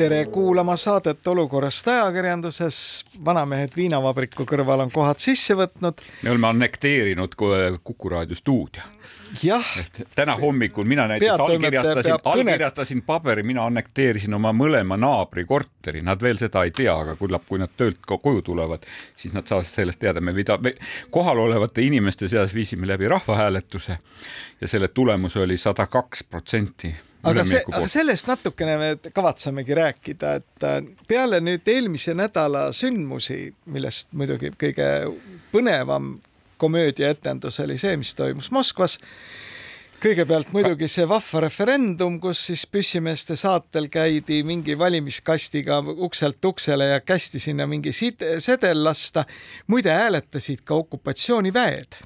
tere kuulama saadet Olukorrast ajakirjanduses. vanamehed viinavabriku kõrval on kohad sisse võtnud. me oleme annekteerinud Kuku raadio stuudio. jah. täna hommikul mina näiteks allkirjastasin, allkirjastasin paberi, mina annekteerisin oma mõlema naabri korteri, nad veel seda ei tea, aga küllap, kui nad töölt ka koju tulevad, siis nad saavad sellest teada. me vida-, me kohalolevate inimeste seas viisime läbi rahvahääletuse ja selle tulemus oli sada kaks protsenti aga see, aga sellest natukene me kavatsemegi rääkida, et äh, peale nüüd eelmise nädala sündmusi, millest muidugi kõige põnevam komöödiaetendus oli see, mis toimus Moskvas. kõigepealt muidugi see vahva referendum, kus siis püssimeeste saatel käidi mingi valimiskastiga ukselt uksele ja kästi sinna mingi sedel lasta. muide hääletasid ka okupatsiooniväed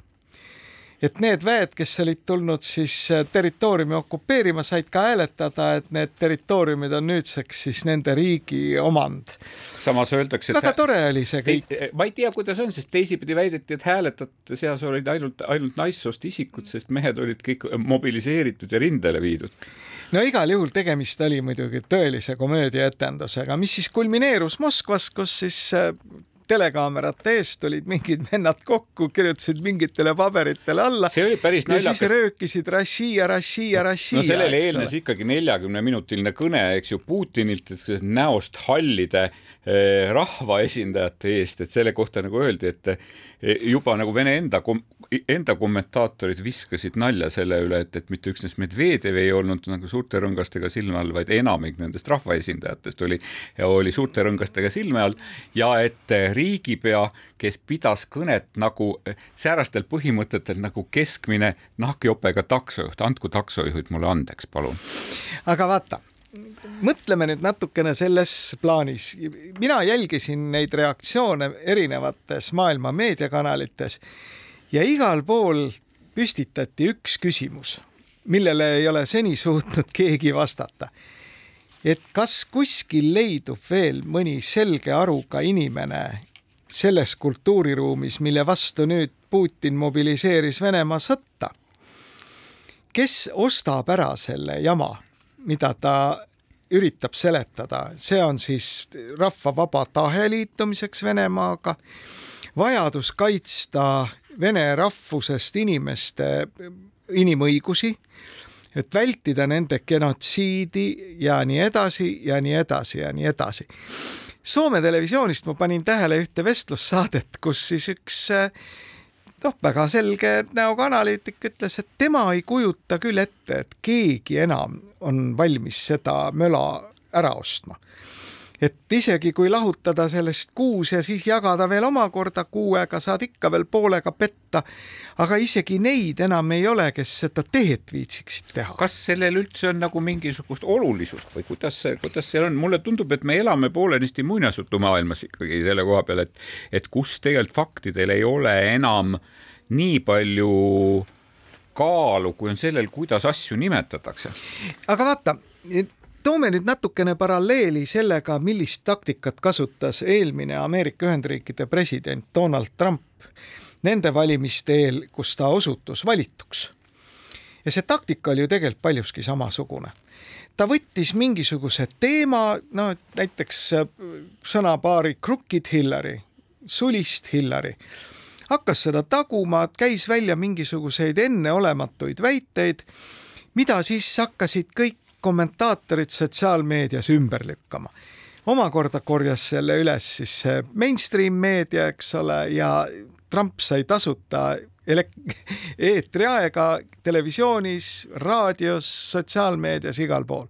et need väed, kes olid tulnud siis äh, territooriumi okupeerima, said ka hääletada, et need territooriumid on nüüdseks siis nende riigi omand. samas öeldakse, et väga tore oli see kõik. ma ei tea, kuidas on, sest teisipidi väideti, et hääletajate seas olid ainult, ainult naissoost isikud, sest mehed olid kõik mobiliseeritud ja rindele viidud no igal juhul tegemist oli muidugi tõelise komöödiaetendusega, mis siis kulmineerus Moskvas, kus siis äh, telekaamerate eest tulid mingid vennad kokku, kirjutasid mingitele paberitele alla. see oli päris naljakas. ja siis röökisid Rossija, Rossija, Rossija. no sellele eelnes ikkagi neljakümne minutiline kõne, eks ju, Putinilt näost hallide eh, rahvaesindajate eest, et selle kohta nagu öeldi, et eh, juba nagu Vene enda kom enda kommentaatorid viskasid nalja selle üle, et, et mitte üksnes Medvedev ei olnud nagu suurte rõngastega silme all, vaid enamik nendest rahvaesindajatest oli, oli suurte rõngastega silme all ja et riigipea, kes pidas kõnet nagu säärastel põhimõtetel nagu keskmine nahkjopega taksojuht, andku taksojuhid mulle andeks, palun. aga vaata mõtleme nüüd natukene selles plaanis. mina jälgisin neid reaktsioone erinevates maailma meediakanalites ja igal pool püstitati üks küsimus, millele ei ole seni suutnud keegi vastata. et kas kuskil leidub veel mõni selge aruga inimene selles kultuuriruumis, mille vastu nüüd Putin mobiliseeris Venemaa sõtta, kes ostab ära selle jama, mida ta üritab seletada, see on siis rahva vaba tahe liitumiseks Venemaaga, vajadus kaitsta vene rahvusest inimeste inimõigusi, et vältida nende genotsiidi ja nii edasi ja nii edasi ja nii edasi. Soome televisioonist ma panin tähele ühte vestlussaadet, kus siis üks noh, väga selge näoga analüütik ütles, et tema ei kujuta küll ette, et keegi enam on valmis seda möla ära ostma et isegi kui lahutada sellest kuus ja siis jagada veel omakorda kuuega, saad ikka veel poolega petta. aga isegi neid enam ei ole, kes seda tehet viitsiksid teha. kas sellel üldse on nagu mingisugust olulisust või kuidas see, kuidas see on, mulle tundub, et me elame poolenisti muinasjutumaailmas ikkagi selle koha peal, et, et kus tegelikult faktidel ei ole enam nii palju kaalu, kui on sellel, kuidas asju nimetatakse. aga vaata, toome nüüd natukene paralleeli sellega, millist taktikat kasutas eelmine Ameerika Ühendriikide president Donald Trump nende valimiste eel, kus ta osutus valituks. ja see taktika oli ju tegelikult paljuski samasugune. ta võttis mingisuguse teema, no näiteks äh, sõnapaari crooked Hillary, sulist Hillary, hakkas seda taguma, käis välja mingisuguseid enneolematuid väiteid, mida siis hakkasid kõik kommentaatorid sotsiaalmeedias ümber lükkama. omakorda korjas selle üles siis see mainstream meedia, eks ole, ja Trump sai tasuta eetriaega televisioonis, raadios, sotsiaalmeedias, igal pool.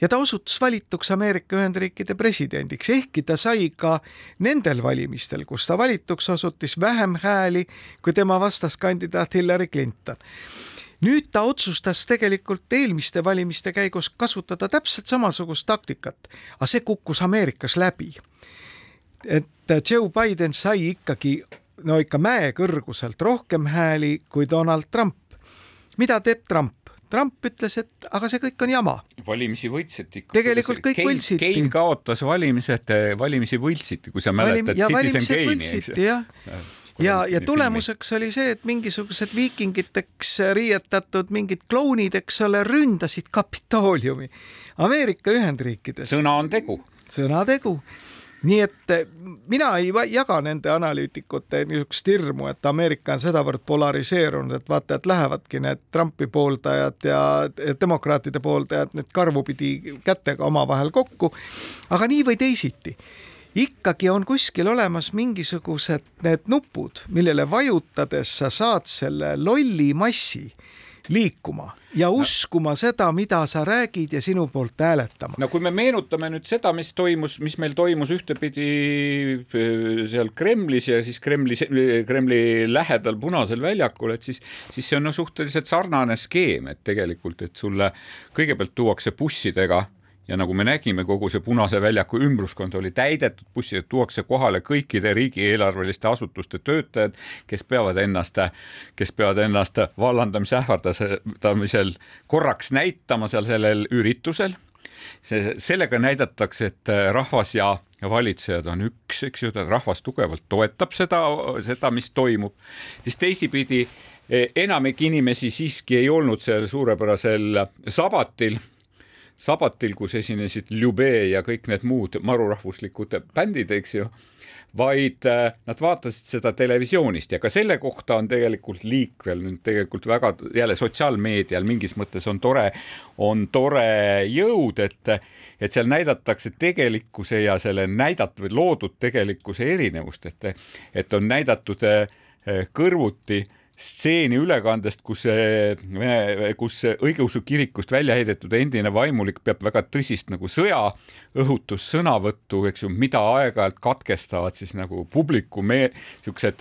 ja ta osutus valituks Ameerika Ühendriikide presidendiks, ehkki ta sai ka nendel valimistel, kus ta valituks osutus, vähem hääli kui tema vastaskandidaat Hillary Clinton nüüd ta otsustas tegelikult eelmiste valimiste käigus kasutada täpselt samasugust taktikat, aga see kukkus Ameerikas läbi. et Joe Biden sai ikkagi no ikka mäekõrguselt rohkem hääli kui Donald Trump. mida teeb Trump? Trump ütles, et aga see kõik on jama. valimisi võltsiti tegelikult kõik Kein, võltsiti. Kein kaotas valimised, valimisi võltsiti, kui sa mäletad Valim, Citizen Keini, eks ju. Ja, ja tulemuseks filmi. oli see, et mingisugused viikingiteks riietatud mingid klounid, eks ole, ründasid Kapitooliumi Ameerika Ühendriikides. sõna on tegu. sõna tegu nii et eh, mina ei jaga nende analüütikute niisugust hirmu, et Ameerika on sedavõrd polariseerunud, et vaata, et lähevadki need Trumpi pooldajad ja demokraatide pooldajad nüüd karvupidi kätega omavahel kokku. aga nii või teisiti ikkagi on kuskil olemas mingisugused need nupud, millele vajutades sa saad selle lolli massi liikuma ja uskuma no. seda, mida sa räägid ja sinu poolt hääletama. no kui me meenutame nüüd seda, mis toimus, mis meil toimus ühtepidi äh, seal Kremlis ja siis Kremli, Kremli lähedal Punasel väljakul, et siis, siis see on no suhteliselt sarnane skeem, et tegelikult, et sulle kõigepealt tuuakse bussidega ja nagu me nägime, kogu see Punase väljaku ümbruskond oli täidetud, bussid tuuakse kohale kõikide riigieelarveliste asutuste töötajad, kes peavad ennast, kes peavad ennast vallandamise ähvardamisel korraks näitama seal sellel üritusel. see, sellega näidatakse, et rahvas ja ja valitsejad on üks, eks ju, rahvas tugevalt toetab seda, seda, mis toimub, siis teisipidi enamik inimesi siiski ei olnud sellel suurepärasel sabatil sabatil, kus esinesid Ljube ja kõik need muud marurahvuslikud bändid, eks ju, vaid äh, nad vaatasid seda televisioonist ja ka selle kohta on tegelikult liikvel nüüd tegelikult väga jälle sotsiaalmeedial mingis mõttes on tore, on tore jõud, et, et seal näidatakse tegelikkuse ja selle näidatud või loodud tegelikkuse erinevust, et, et on näidatud äh, kõrvuti stseeni ülekandest, kus Vene, kus õigeusu kirikust välja heidetud endine vaimulik peab väga tõsist nagu sõjaõhutussõnavõttu, eks ju, mida aeg-ajalt katkestavad siis nagu publiku me-, siuksed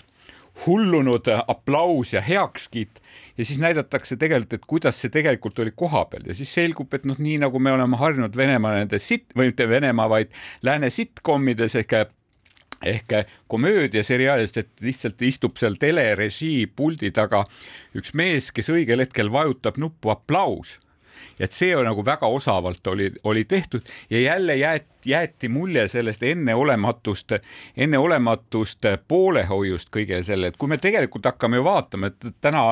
hullunud aplaus ja heakskiit ja siis näidatakse tegelikult, et kuidas see tegelikult oli kohapeal. Ja siis selgub, et noh, nii nagu me oleme harjunud Venemaa nende sit- või mitte Venemaa, vaid lääne sitcomides ehk ehk komöödiaseriaalist, et lihtsalt istub seal telerežii puldi taga üks mees, kes õigel hetkel vajutab nuppu aplaus. Ja et see on nagu väga osavalt oli, oli tehtud ja jälle jäeti, jäeti mulje sellest enneolematust, enneolematust poolehoiust kõige selle, et kui me tegelikult hakkame ju vaatama, et täna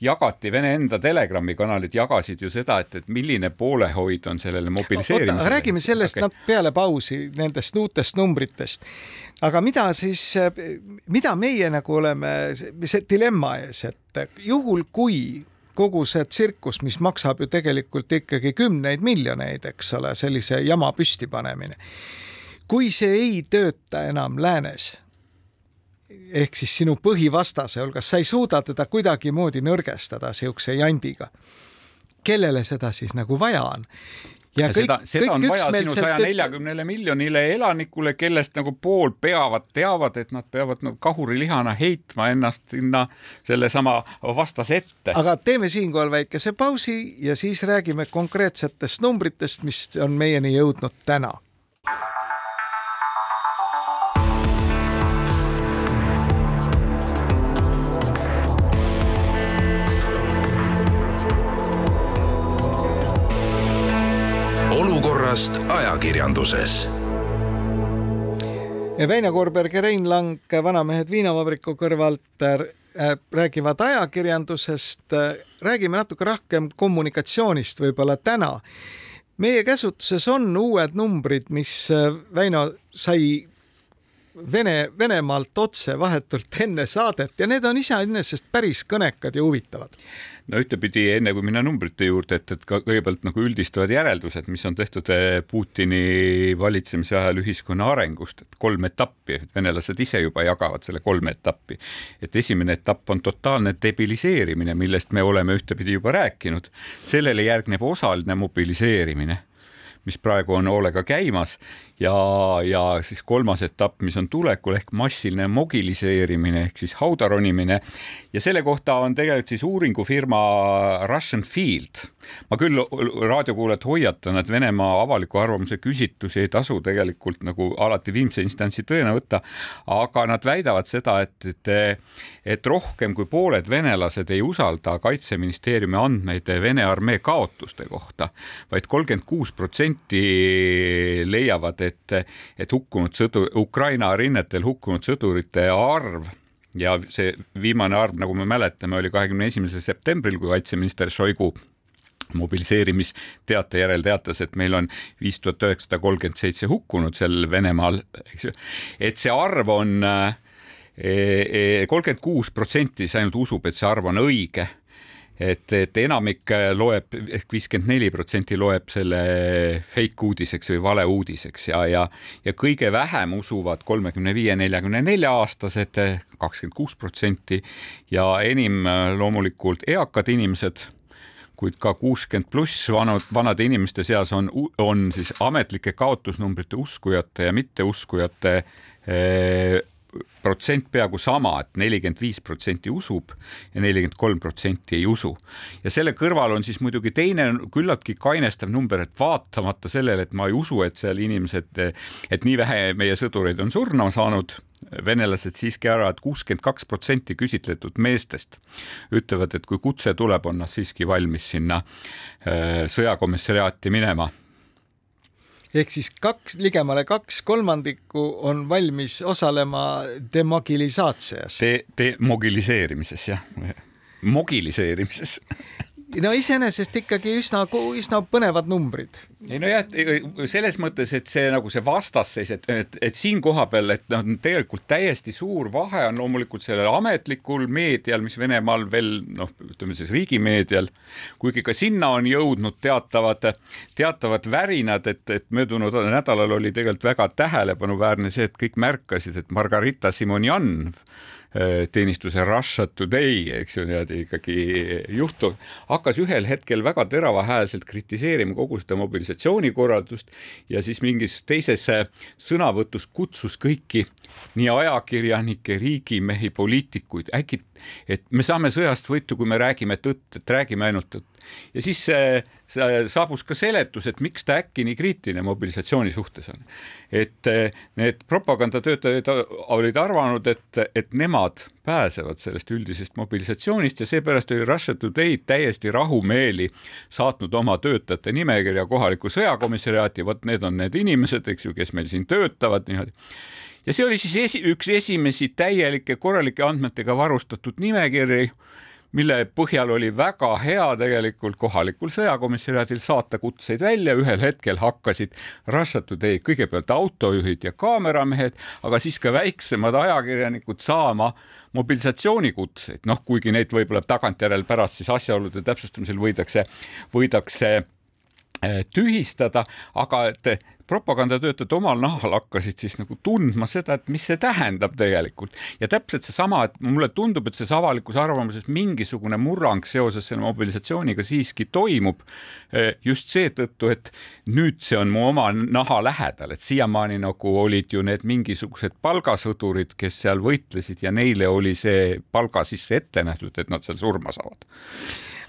jagati, Vene enda Telegrami kanalid jagasid ju seda, et, et milline poolehoid on sellele mobiliseerimisele. räägime sellest okay. peale pausi, nendest uutest numbritest. aga mida siis, mida meie nagu oleme, see dilemma ees, et juhul kui kogu see tsirkus, mis maksab ju tegelikult ikkagi kümneid miljoneid, eks ole, sellise jama püstipanemine. kui see ei tööta enam läänes ehk siis sinu põhivastase hulgas, sa ei suuda teda kuidagimoodi nõrgestada siukse jandiga. kellele seda siis nagu vaja on? ja kõik, seda, seda on vaja sinu saja neljakümnele miljonile elanikule, kellest nagu pool peavad, teavad, et nad peavad nagu kahurilihana heitma ennast sinna sellesama vastase ette. aga teeme siinkohal väikese pausi ja siis räägime konkreetsetest numbritest, mis on meieni jõudnud täna olukorrast ajakirjanduses. Väino Koorberg ja Rein Lang Vanamehed viinavabriku kõrvalt äh, räägivad ajakirjandusest. räägime natuke rohkem kommunikatsioonist võib-olla täna. meie käsutuses on uued numbrid, mis äh, Väino sai Vene, Venemaalt otse vahetult enne saadet ja need on iseenesest päris kõnekad ja huvitavad. no ühtepidi, enne kui minna numbrite juurde, et, et ka kõigepealt nagu üldistavad järeldused, mis on tehtud eh, Putini valitsemise ajal ühiskonna arengust, et kolm etappi, et venelased ise juba jagavad selle kolme etappi. et esimene etapp on totaalne debiliseerimine, millest me oleme ühtepidi juba rääkinud, sellele järgneb osaline mobiliseerimine mis praegu on hoolega käimas ja, ja siis kolmas etapp, mis on tulekul ehk massiline mogiliseerimine ehk siis hauda ronimine ja selle kohta on tegelikult siis uuringufirma Russian Field. ma küll raadiokuulajat hoiatan, et Venemaa avaliku arvamuse küsitlusi ei tasu tegelikult nagu alati viimse instantsi tõena võtta, aga nad väidavad seda, et, et, et rohkem kui pooled venelased ei usalda kaitseministeeriumi andmeid Vene armee kaotuste kohta vaid, vaid kolmkümmend kuus protsenti leiavad, et, et hukkunud sõdur, Ukraina rinnetel hukkunud sõdurite arv ja see viimane arv, nagu me mäletame, oli kahekümne esimesel septembril, kui kaitseminister Šoigu mobiliseerimisteate järel teatas, et meil on viis tuhat üheksasada kolmkümmend seitse hukkunut seal Venemaal, eks ju. et see arv on eh, eh, kolmkümmend kuus protsenti, see ainult usub, et see arv on õige et, et enamik loeb ehk viiskümmend neli protsenti loeb selle fake uudiseks või valeuudiseks ja, ja, ja kõige vähem usuvad kolmekümne viie, neljakümne nelja aastased, kakskümmend kuus protsenti ja enim loomulikult eakad inimesed kuid ka kuuskümmend pluss vanud, vanade inimeste seas on, on siis ametlike kaotusnumbrite uskujate ja mitteuskujate eh, protsent peaaegu sama et, et nelikümmend viis protsenti usub ja nelikümmend kolm protsenti ei usu. ja selle kõrval on siis muidugi teine küllaltki kainestav number, et vaatamata sellele, et ma ei usu, et seal inimesed, et nii vähe meie sõdureid on surma saanud, venelased siiski arvavad, et kuuskümmend kaks protsenti küsitletud meestest ütlevad, et kui kutse tuleb, on nad siiski valmis sinna äh, sõjakomissariaati minema ehk siis kaks, ligemale kaks kolmandikku on valmis osalema demogilisatsias De,. Demogiliseerimises jah, mogiliseerimises no iseenesest ikkagi üsna, üsna põnevad numbrid. ei nojah, selles mõttes, et see nagu see vastasseis, et, et, et siin kohapeal, et noh, tegelikult täiesti suur vahe on loomulikult sellel ametlikul meedial, mis Venemaal veel noh, ütleme siis riigimeedial, kuigi ka sinna on jõudnud teatavad, teatavad värinad, et, et möödunud nädalal oli tegelikult väga tähelepanuväärne see, et kõik märkasid, et Margarita Simonjan teenistuse Russia Today, eks ju, niimoodi ikkagi juhtu, hakkas ühel hetkel väga teravahäälselt kritiseerima kogu seda mobilisatsioonikorraldust ja siis mingis teises sõnavõtus kutsus kõiki nii ajakirjanikke, riigimehi, poliitikuid, äkki, et me saame sõjast võitu, kui me räägime tõtt, et räägime ainult tõtt ja siis saabus ka seletus, et miks ta äkki nii kriitiline mobilisatsiooni suhtes on. et eh, need propagandatöötajad olid arvanud, et, et nemad pääsevad sellest üldisest mobilisatsioonist ja seepärast oli Russia Today täiesti rahumeeli saatnud oma töötajate nimekirja kohalikku sõjakomissariaati, vot need on need inimesed, eks ju, kes meil siin töötavad niimoodi. Ja see oli siis esi, üks esimesi täielike korralike andmetega varustatud nimekirju mille põhjal oli väga hea tegelikult kohalikul sõjakomissariaadil saata kutseid välja, ühel hetkel hakkasid Russia Today kõigepealt autojuhid ja kaameramehed, aga siis ka väiksemad ajakirjanikud saama mobilisatsioonikutseid, noh, kuigi neid võib-olla tagantjärele pärast siis asjaolude täpsustamisel võidakse, võidakse eh, tühistada, aga et propagandatöötajad omal nahal hakkasid siis nagu tundma seda, et mis see tähendab tegelikult. Ja täpselt seesama, et mulle tundub, et selles avalikus arvamuses mingisugune murrang seoses selle mobilisatsiooniga siiski toimub eh, just seetõttu, et nüüd see on mu oma naha lähedal, et siiamaani nagu olid ju need mingisugused palgasõdurid, kes seal võitlesid ja neile oli see palga sisse ette nähtud, et nad seal surma saavad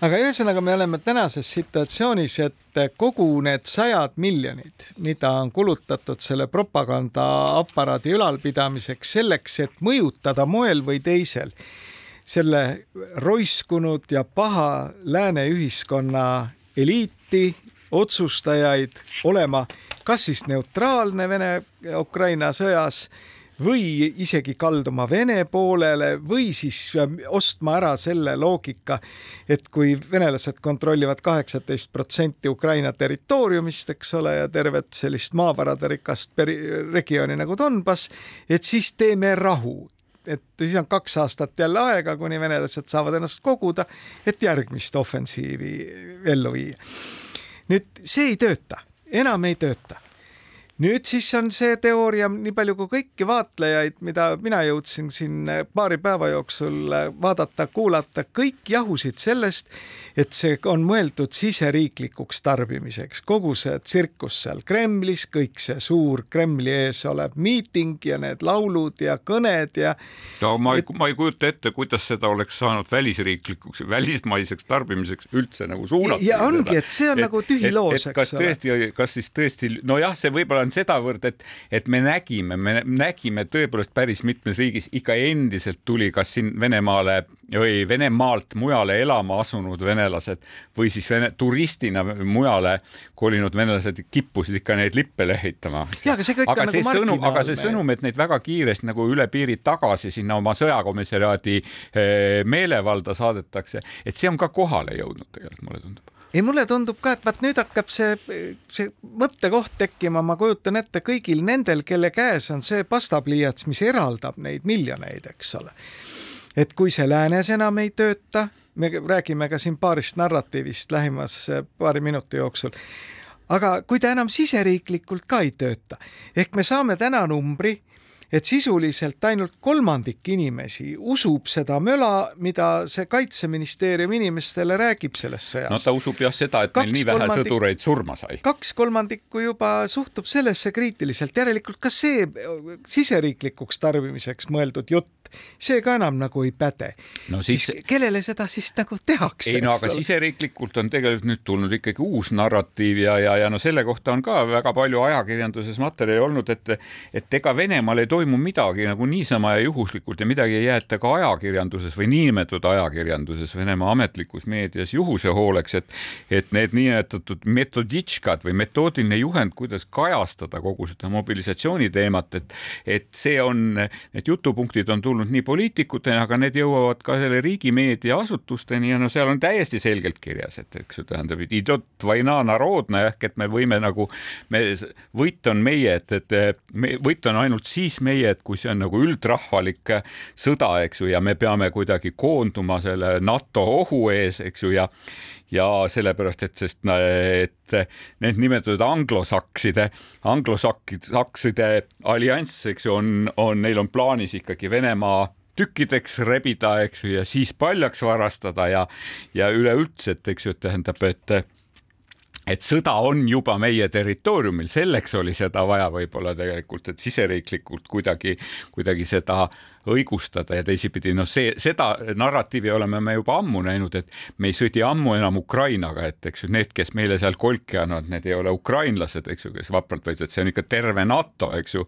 aga ühesõnaga, me oleme tänases situatsioonis, et kogu need sajad miljonid, mida on kulutatud selle propagandaaparaadi ülalpidamiseks, selleks, et mõjutada moel või teisel selle roiskunud ja paha lääne ühiskonna eliiti, otsustajaid olema kas siis neutraalne Vene-Ukraina sõjas või isegi kalduma Vene poolele või siis ostma ära selle loogika, et kui venelased kontrollivad kaheksateist protsenti Ukraina territooriumist, eks ole, ja tervet sellist maavarade rikast regiooni nagu Donbass, et siis teeme rahu. Et siis on kaks aastat jälle aega, kuni venelased saavad ennast koguda, et järgmist ofensiivi ellu viia. nüüd see ei tööta, enam ei tööta nüüd siis on see teooria, nii palju kui kõiki vaatlejaid, mida mina jõudsin siin paari päeva jooksul vaadata, kuulata, kõik jahusid sellest, et see on mõeldud siseriiklikuks tarbimiseks, kogu see tsirkus seal Kremlis, kõik see suur Kremli ees olev miiting ja need laulud ja kõned ja. no ma ei et..., ma ei kujuta ette, kuidas seda oleks saanud välisriiklikuks, välismaiseks tarbimiseks üldse nagu suunata. ja ongi, et see on et, nagu tühi loos, eks kas tõesti, kas siis tõesti, nojah, see võib-olla on sedavõrd, et, et me nägime, me nägime tõepoolest päris mitmes riigis ikka endiselt tuli, kas siin Venemaale või Venemaalt mujale elama asunud venelased või siis vene, turistina mujale kolinud venelased kippusid ikka neid lippe lehitama. aga see aga see nagu sõnum, aga see sõnum, et neid väga kiiresti nagu üle piiri tagasi sinna oma sõjakomissariaadi eh, meelevalda saadetakse, et see on ka kohale jõudnud tegelikult, mulle tundub. Ei, mulle tundub ka, et vaat nüüd hakkab see, see mõttekoht tekkima, ma kujutan ette kõigil nendel, kelle käes on see pastapliiats, mis eraldab neid miljoneid, eks ole. Et kui see läänes enam ei tööta, me räägime ka siin paarist narratiivist lähimas paari minuti jooksul, aga kui ta enam siseriiklikult ka ei tööta, ehk me saame täna numbri et sisuliselt ainult kolmandik inimesi usub seda möla, mida see kaitseministeerium inimestele räägib sellest sõjast. no ta usub jah seda, et kaks meil nii vähe sõdureid surma sai. kaks kolmandikku juba suhtub sellesse kriitiliselt, järelikult ka see siseriiklikuks tarbimiseks mõeldud jutt, see ka enam nagu ei päde no,. siis, siis kellele seda siis nagu tehakse? ei no aga siseriiklikult on tegelikult nüüd tulnud ikkagi uus narratiiv ja, ja, ja no selle kohta on ka väga palju ajakirjanduses materjali olnud, et, et ega Venemaal ei tohi toimu midagi nagu niisama ja juhuslikult ja midagi ei jäeta ka ajakirjanduses või niinimetatud ajakirjanduses, Venemaa ametlikus meedias juhuse hooleks, et et need niinimetatud metoditškad või metoodiline juhend, kuidas kajastada kogu seda mobilisatsiooni teemat, et et see on, need jutupunktid on tulnud nii poliitikuteni, aga need jõuavad ka selle riigimeedia asutusteni ja no seal on täiesti selgelt kirjas, et eks ju, tähendab, ehk et me võime nagu, me, võit on meie, et, et me, võit on ainult siis meie meie, et kui see on nagu üldrahvalik sõda, eks ju, ja me peame kuidagi koonduma selle NATO ohu ees, eks ju, ja ja sellepärast, et sest, et need nimetatud anglosakside, anglosakside allianss, eks ju, on, on, neil on plaanis ikkagi Venemaa tükkideks rebida, eks ju, ja siis paljaks varastada ja, ja üleüldse, et eks ju, tähendab, et et sõda on juba meie territooriumil, selleks oli seda vaja võib-olla tegelikult, et siseriiklikult kuidagi, kuidagi seda õigustada ja teisipidi noh, see, seda narratiivi oleme me juba ammu näinud, et me ei sõdi ammu enam Ukrainaga, et eks ju need, kes meile seal kolki annavad, need ei ole ukrainlased, eks ju, kes vapralt võitlevad, see on ikka terve NATO, eks ju,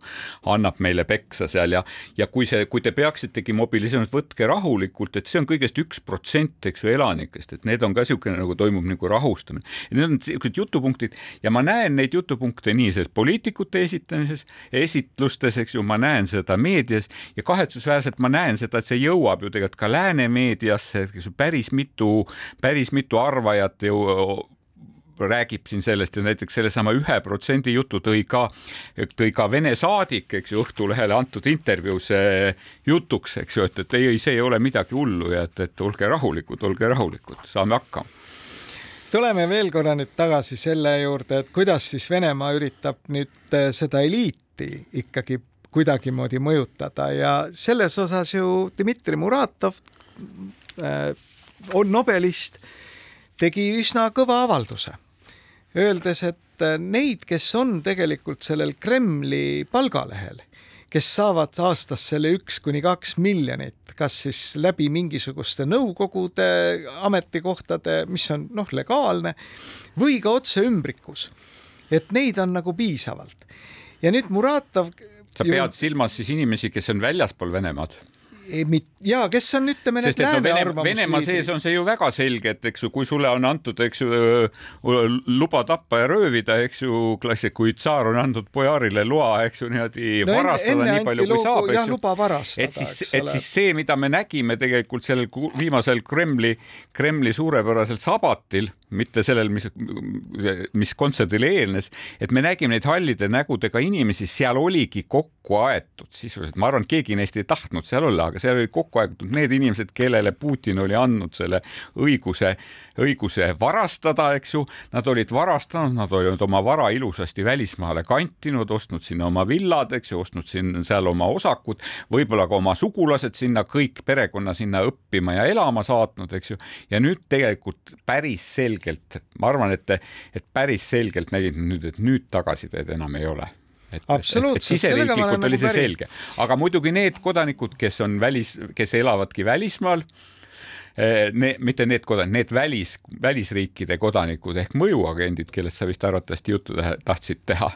annab meile peksa seal ja, ja kui see, kui te peaksitegi mobiliseerima, võtke rahulikult, et see on kõigest üks protsent, eks ju, elanikest, et need on ka niisugune nagu toimub nagu rahustamine. Need on niisugused jutupunktid ja ma näen neid jutupunkte nii selles poliitikute esitamises, esitlustes, eks ju, ma näen seda meedias ja kahetsus kahetsusväärselt ma näen seda, et see jõuab ju tegelikult ka lääne meediasse, päris mitu, päris mitu arvajat ju räägib siin sellest ja näiteks sellesama ühe protsendi jutu tõi ka, tõi ka Vene saadik, eks ju, Õhtulehele antud intervjuus jutuks, eks ju, et, et ei, see ei ole midagi hullu ja et, et olge rahulikud, olge rahulikud, saame hakkama. Tuleme veel korra nüüd tagasi selle juurde, et kuidas siis Venemaa üritab nüüd seda eliiti ikkagi kuidagimoodi mõjutada ja selles osas ju Dmitri Muratov äh, on nobelist, tegi üsna kõva avalduse, öeldes, et äh, neid, kes on tegelikult sellel Kremli palgalehel, kes saavad aastas selle üks kuni kaks miljonit, kas siis läbi mingisuguste nõukogude ametikohtade, mis on noh, legaalne või ka otse ümbrikus. et neid on nagu piisavalt. ja nüüd Muratov sa pead ju... silmas siis inimesi, kes on väljaspool Venemaad? ja kes on, ütleme need lääne no, Vene, arvamusliidrid. Venemaa sees on see ju väga selge, et eks ju, kui sulle on antud, eks ju, luba tappa ja röövida, eks ju, klassik, kui tsaar on andnud pojaarile loa, eks ju, niimoodi no, varastada enne, enne nii palju, kui saab, eks ju. et siis, et siis see, mida me nägime tegelikult sellel viimasel Kremli, Kremli suurepärasel sabatil mitte sellel, mis, mis kontserdile eelnes, et me nägime neid hallide nägudega inimesi, seal oligi kokku aetud sisuliselt, ma arvan, et keegi neist ei tahtnud seal olla, aga seal olid kokku aetud need inimesed, kellele Putin oli andnud selle õiguse, õiguse varastada, eks ju. Nad olid varastanud, nad olid oma vara ilusasti välismaale kantinud, ostnud sinna oma villad, eks ju, ostnud siin seal oma osakud, võib-olla ka oma sugulased sinna, kõik perekonna sinna õppima ja elama saatnud, eks ju. ja nüüd tegelikult päris selgelt, ma arvan, et, et päris selgelt nägid nüüd, et nüüd tagasiteed enam ei ole et, et siseriiklikult oli see päri. selge, aga muidugi need kodanikud, kes on välis, kes elavadki välismaal eh, ne, mitte need kodanikud, need välis, välisriikide kodanikud ehk mõjuagendid, kellest sa vist arvatavasti juttu tahtsid teha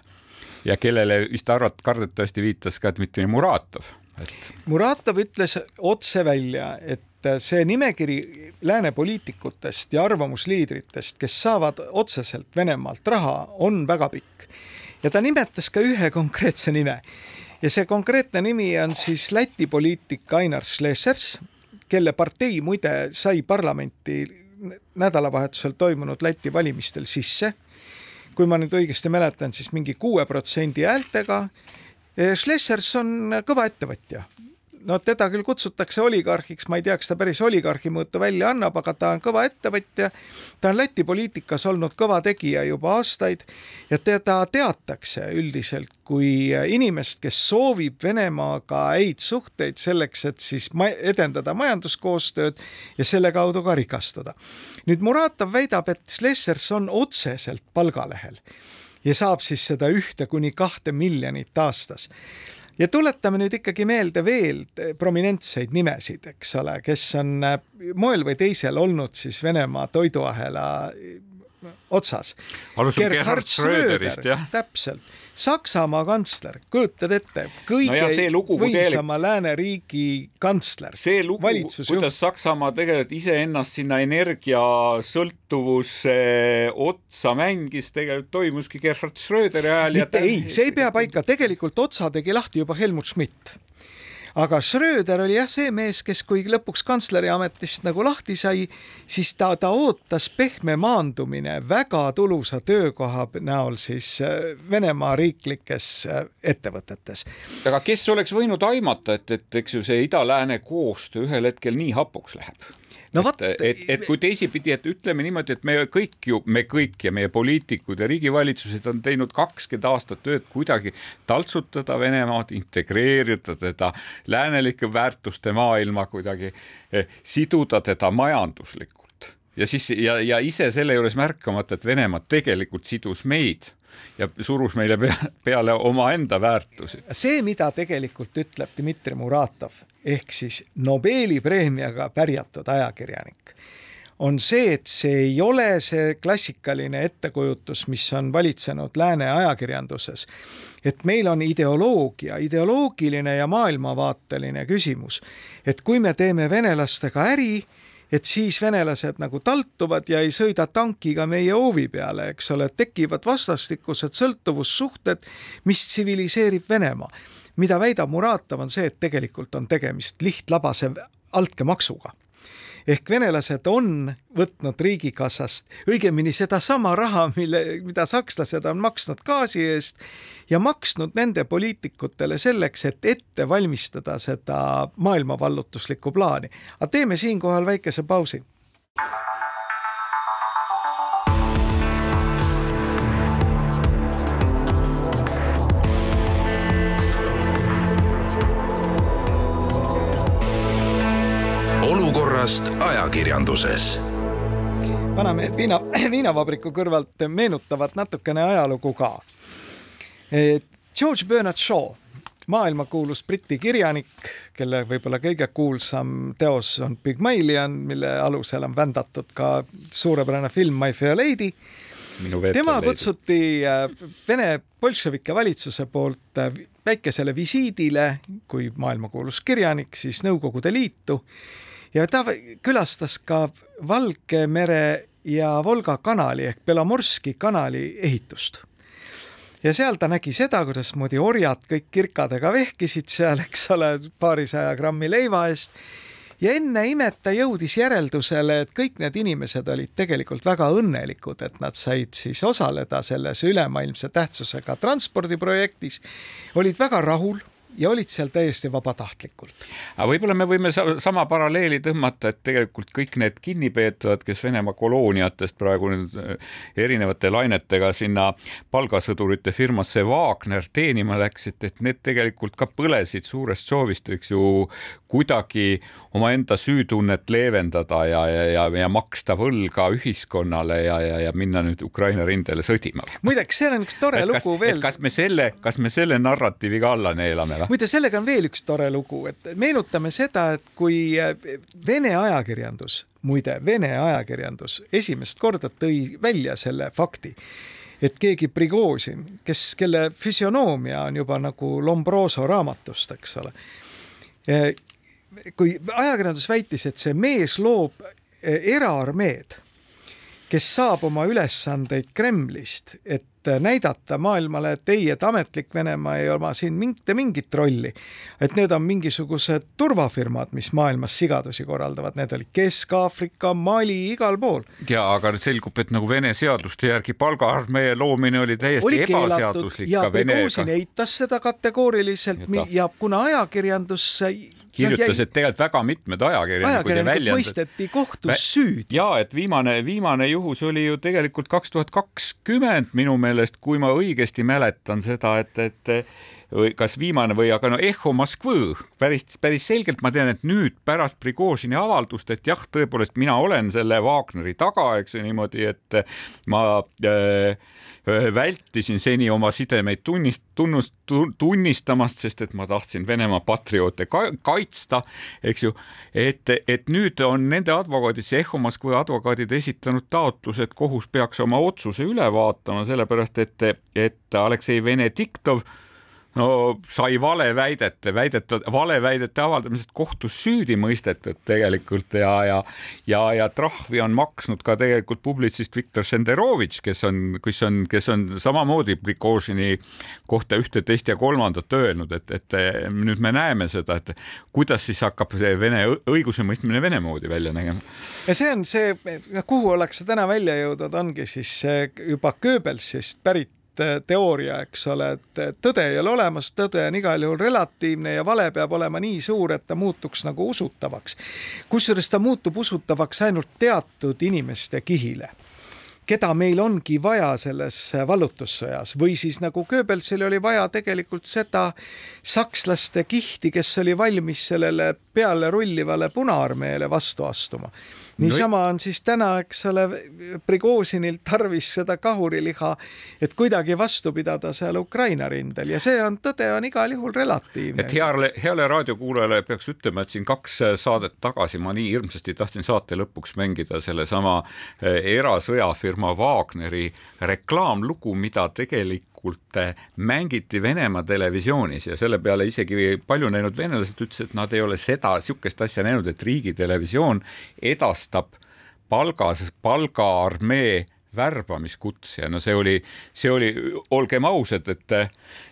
ja kellele vist arvat-, kardetavasti viitas ka Dmitri Muratov et.... Muratov ütles otse välja, et see nimekiri lääne poliitikutest ja arvamusliidritest, kes saavad otseselt Venemaalt raha, on väga pikk ja ta nimetas ka ühe konkreetse nime ja see konkreetne nimi on siis Läti poliitik Ainar Šlesers, kelle partei muide sai parlamenti nädalavahetusel toimunud Läti valimistel sisse. kui ma nüüd õigesti mäletan, siis mingi kuue protsendi häältega. Šlesers on kõva ettevõtja no teda küll kutsutakse oligarhiks, ma ei tea, kas ta päris oligarhi mõõtu välja annab, aga ta on kõva ettevõtja. ta on Läti poliitikas olnud kõva tegija juba aastaid ja teda teatakse üldiselt kui inimest, kes soovib Venemaaga häid suhteid selleks, et siis edendada majanduskoostööd ja selle kaudu ka rikastuda. nüüd Muratov väidab, et Slessers on otseselt palgalehel ja saab siis seda ühte kuni kahte miljonit aastas ja tuletame nüüd ikkagi meelde veel prominentseid nimesid, eks ole, kes on äh, moel või teisel olnud siis Venemaa toiduahela äh, otsas. alustame Gerhard Schröderist, jah. täpselt Saksamaa kantsler, kujutad ette, kõige no võimsama teele... lääneriigi kantsler. see lugu, kuidas Saksamaa tegelikult iseennast sinna energiasõltuvusse otsa mängis, tegelikult toimuski Gerhard Schröderi ajal. mitte ja... ei, see ei pea paika, tegelikult otsa tegi lahti juba Helmut Schmidt aga Schröder oli jah see mees, kes kui lõpuks kantsleri ametist nagu lahti sai, siis ta, ta ootas pehme maandumine väga tulusa töökoha näol siis äh, Venemaa riiklikes äh, ettevõtetes. aga kes oleks võinud aimata, et, et eks ju see ida-lääne koostöö ühel hetkel nii hapuks läheb? No vot. et, et, et kui teisipidi, et ütleme niimoodi, et me kõik ju, me kõik ja meie poliitikud ja riigivalitsused on teinud kakskümmend aastat tööd kuidagi taltsutada Venemaad, integreerida teda läänelike väärtuste maailma kuidagi, eh, siduda teda majanduslikult ja siis ja, ja ise selle juures märkamata, et Venemaa tegelikult sidus meid ja surus meile pea, peale omaenda väärtusi. see, mida tegelikult ütleb Dmitri Muratov ehk siis Nobeli preemiaga pärjatud ajakirjanik, on see, et see ei ole see klassikaline ettekujutus, mis on valitsenud lääne ajakirjanduses. et meil on ideoloogia, ideoloogiline ja maailmavaateline küsimus, et kui me teeme venelastega äri et siis venelased nagu taltuvad ja ei sõida tankiga meie hoovi peale, eks ole, tekivad vastastikused sõltuvussuhted, mis tsiviliseerib Venemaa. Mida väidab Muratov, on see, et tegelikult on tegemist lihtlabase altkäemaksuga ehk venelased on võtnud riigikassast õigemini sedasama raha, mille, mida sakslased on maksnud gaasi eest ja maksnud nende poliitikutele selleks, et ette valmistada seda maailmavallutuslikku plaani. aga teeme siinkohal väikese pausi olukorrast ajakirjanduses. vanamehed viina, viinavabriku kõrvalt meenutavad natukene ajalugu ka. George Bernard Shaw, maailmakuulus Briti kirjanik, kelle võib-olla kõige kuulsam teos on Pygmalion, mille alusel on vändatud ka suurepärane film My Fair Lady. tema kutsuti äh, Vene bolševike valitsuse poolt äh, väikesele visiidile kui maailmakuulus kirjanik siis Nõukogude Liitu ja ta külastas ka Valgemere ja Volga kanali ehk Belomorski kanali ehitust. ja seal ta nägi seda, kuidasmoodi orjad kõik kirkadega vehkisid seal, eks ole, paarisaja grammi leiva eest ja enne imet ta jõudis järeldusele, et kõik need inimesed olid tegelikult väga õnnelikud, et nad said siis osaleda selles ülemaailmse tähtsusega transpordiprojektis, olid väga rahul ja olid seal täiesti vabatahtlikult. aga võib-olla me võime sama paralleeli tõmmata, et tegelikult kõik need kinnipeetavad, kes Venemaa kolooniatest praegu nüüd äh, erinevate lainetega sinna palgasõdurite firmasse Wagner teenima läksid, et need tegelikult ka põlesid suurest soovist, eks ju, kuidagi omaenda süütunnet leevendada ja, ja, ja, ja maksta võlga ühiskonnale ja, ja, ja minna nüüd Ukraina rindele sõdima. muideks, seal on üks tore et kas, lugu veel. kas me selle, kas me selle narratiivi ka alla neelame või? muide, sellega on veel üks tore lugu, et meenutame seda, et kui äh, Vene ajakirjandus, muide, Vene ajakirjandus esimest korda tõi välja selle fakti, et keegi Prigožin, kes, kelle füsionoomia on juba nagu Lombroso raamatust, eks ole äh, kui ajakirjandus väitis, et see mees loob eh, eraarmeed, kes saab oma ülesandeid Kremlist, et näidata maailmale, et ei, et ametlik Venemaa ei oma siin mitte mingit rolli. et need on mingisugused turvafirmad, mis maailmas sigadusi korraldavad, need olid Kesk-Aafrika, Mali, igal pool. ja aga nüüd selgub, et nagu Vene seaduste järgi palgaarmee loomine oli täiesti oli ebaseaduslik ka Venega. eitas seda kategooriliselt ja, ja kuna ajakirjandus kirjutas, et tegelikult väga mitmed ajakirjanikud ja väljendajad mõisteti kohtus süüdi. ja et viimane, viimane juhus oli ju tegelikult kaks tuhat kakskümmend minu meelest, kui ma õigesti mäletan seda, et, et või kas viimane või aga no Eho Moskvõ, päris, päris selgelt ma tean, et nüüd pärast Prigožini avaldust, et jah, tõepoolest mina olen selle Wagneri taga, eks ju niimoodi, et ma äh, vältisin seni oma sidemeid tunnist, tunnust, tunnistamast, sest et ma tahtsin Venemaa patrioote ka, kaitsta, eks ju, et, et nüüd on nende advokaadid, see Eho Moskva advokaadid esitanud taotluse, et kohus peaks oma otsuse üle vaatama, sellepärast et, et Aleksei Venediktov no sai valeväidete, väidete, valeväidete avaldamisest kohtus süüdi mõistetud tegelikult ja, ja ja, ja trahvi on maksnud ka tegelikult publitsist Viktor Senderovitš, kes on, kes on, kes on samamoodi Prigožini kohta ühte, teist ja kolmandat öelnud, et, et nüüd me näeme seda, et kuidas siis hakkab see Vene õigusemõistmine Vene moodi välja nägema. ja see on see, kuhu ollakse täna välja jõudnud, ongi siis juba Goebbelsist pärit Eh, teooria, eks ole, et tõde ei ole olemas, tõde on igal juhul relatiivne ja vale peab olema nii suur, et ta muutuks nagu usutavaks. kusjuures ta muutub usutavaks ainult teatud inimeste kihile keda meil ongi vaja selles vallutussõjas või siis nagu Goebbelsil oli vaja tegelikult seda sakslaste kihti, kes oli valmis sellele peale rullivale Punaarmeele vastu astuma niisama on siis täna, eks ole, Prigožinil tarvis seda kahuriliha, et kuidagi vastu pidada seal Ukraina rindel ja see on, tõde on igal juhul relatiivne. et heale, heale raadiokuulajale peaks ütlema, et siin kaks saadet tagasi ma nii hirmsasti tahtsin saate lõpuks mängida sellesama eh, erasõjafirma Wagneri reklaamlugu, mida tegelikult tegelikult mängiti Venemaa televisioonis ja selle peale isegi palju näinud venelased ütlesid, et nad ei ole seda, niisugust asja näinud, et riigitelevisioon edastab palgas, palgaarmee värbamiskutse ja no see oli, see oli, olgem ausad, et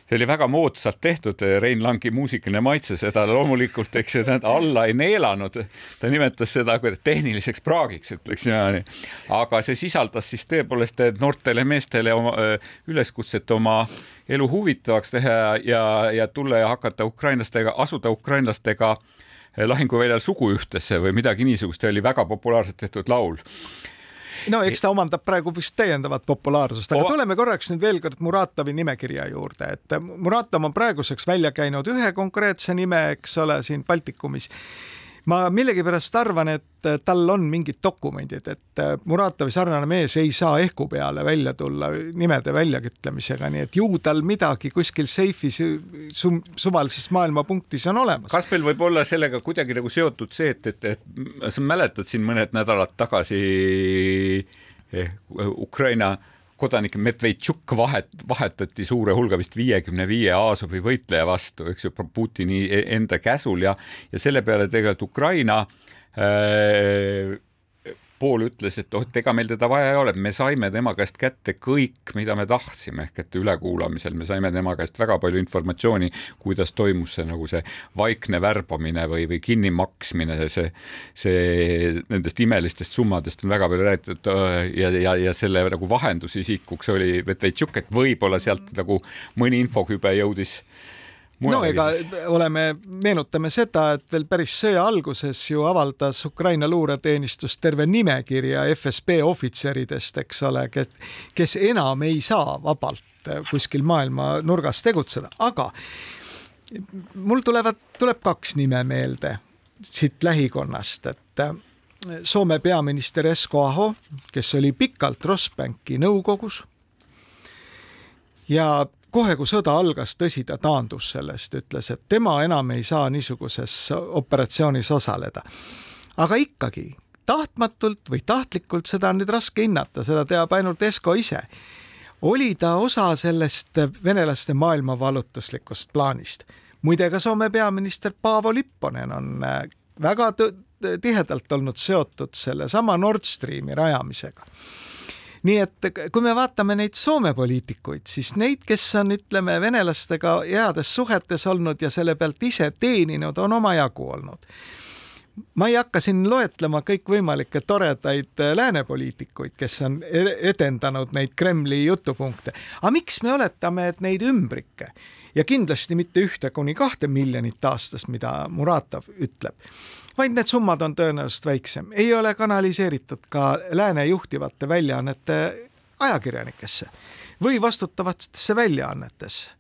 see oli väga moodsalt tehtud, Rein Langi muusikaline maitse seda loomulikult, eks ju, alla ei neelanud. ta nimetas seda tehniliseks praagiks, ütleks niimoodi. aga see sisaldas siis tõepoolest noortele meestele oma üleskutset oma elu huvitavaks teha ja, ja tulla ja hakata ukrainlastega, asuda ukrainlastega lahinguväljal suguühtesse või midagi niisugust, oli väga populaarselt tehtud laul no eks ta omandab praegu vist täiendavat populaarsust, aga tuleme korraks nüüd veel kord Muratovi nimekirja juurde, et Muratov on praeguseks välja käinud ühe konkreetse nime, eks ole, siin Baltikumis ma millegipärast arvan, et tal on mingid dokumendid, et Muratovi sarnane mees ei saa ehku peale välja tulla nimede väljaütlemisega, nii et ju tal midagi kuskil seifis sum, suvalises maailmapunktis on olemas. kas meil võib olla sellega kuidagi nagu seotud see, et, et, et sa mäletad siin mõned nädalad tagasi eh, Ukraina äh, kodanik Medvedtšuk vahet, vahetati suure hulga vist viiekümne viie Aasovi võitleja vastu, eks ju, Putini e-, enda käsul ja, ja selle peale tegelikult Ukraina äh, pool ütles, et oh, et ega meil teda vaja ei ole, me saime tema käest kätte kõik, mida me tahtsime, ehk et ülekuulamisel me saime tema käest väga palju informatsiooni, kuidas toimus see nagu see vaikne värbamine või, või kinnimaksmine, see, see nendest imelistest summadest on väga palju räägitud äh, ja, ja, ja selle nagu vahendusisikuks oli Vetveitšuk, et võib-olla sealt nagu mõni infokübe jõudis no ega oleme, meenutame seda, et veel päris sõja alguses ju avaldas Ukraina luureteenistus terve nimekirja FSB ohvitseridest, eks ole, kes enam ei saa vabalt kuskil maailma nurgas tegutseda, aga mul tulevad, tuleb kaks nime meelde siit lähikonnast, et Soome peaminister Esko Aho, kes oli pikalt Rossbanki nõukogus ja kohe, kui sõda algas, tõsi, ta taandus sellest, ütles, et tema enam ei saa niisuguses operatsioonis osaleda. aga ikkagi, tahtmatult või tahtlikult, seda on nüüd raske hinnata, seda teab ainult Esko ise. oli ta osa sellest venelaste maailmavallutuslikust plaanist. muide, ka Soome peaminister Paavo Lipponen on äh, väga tihedalt olnud seotud sellesama Nord Streami rajamisega nii et kui me vaatame neid Soome poliitikuid, siis neid, kes on, ütleme, venelastega heades suhetes olnud ja selle pealt ise teeninud, on omajagu olnud ma ei hakka siin loetlema kõikvõimalikke toredaid lääne poliitikuid, kes on e-, edendanud neid Kremli jutupunkte. aga miks me oletame, et neid ümbrikke ja kindlasti mitte ühte kuni kahte miljonit aastas, mida Muratov ütleb, vaid need summad on tõenäoliselt väiksem, ei ole kanaliseeritud ka lääne juhtivate väljaannete ajakirjanikesse või vastutavatesse väljaannetesse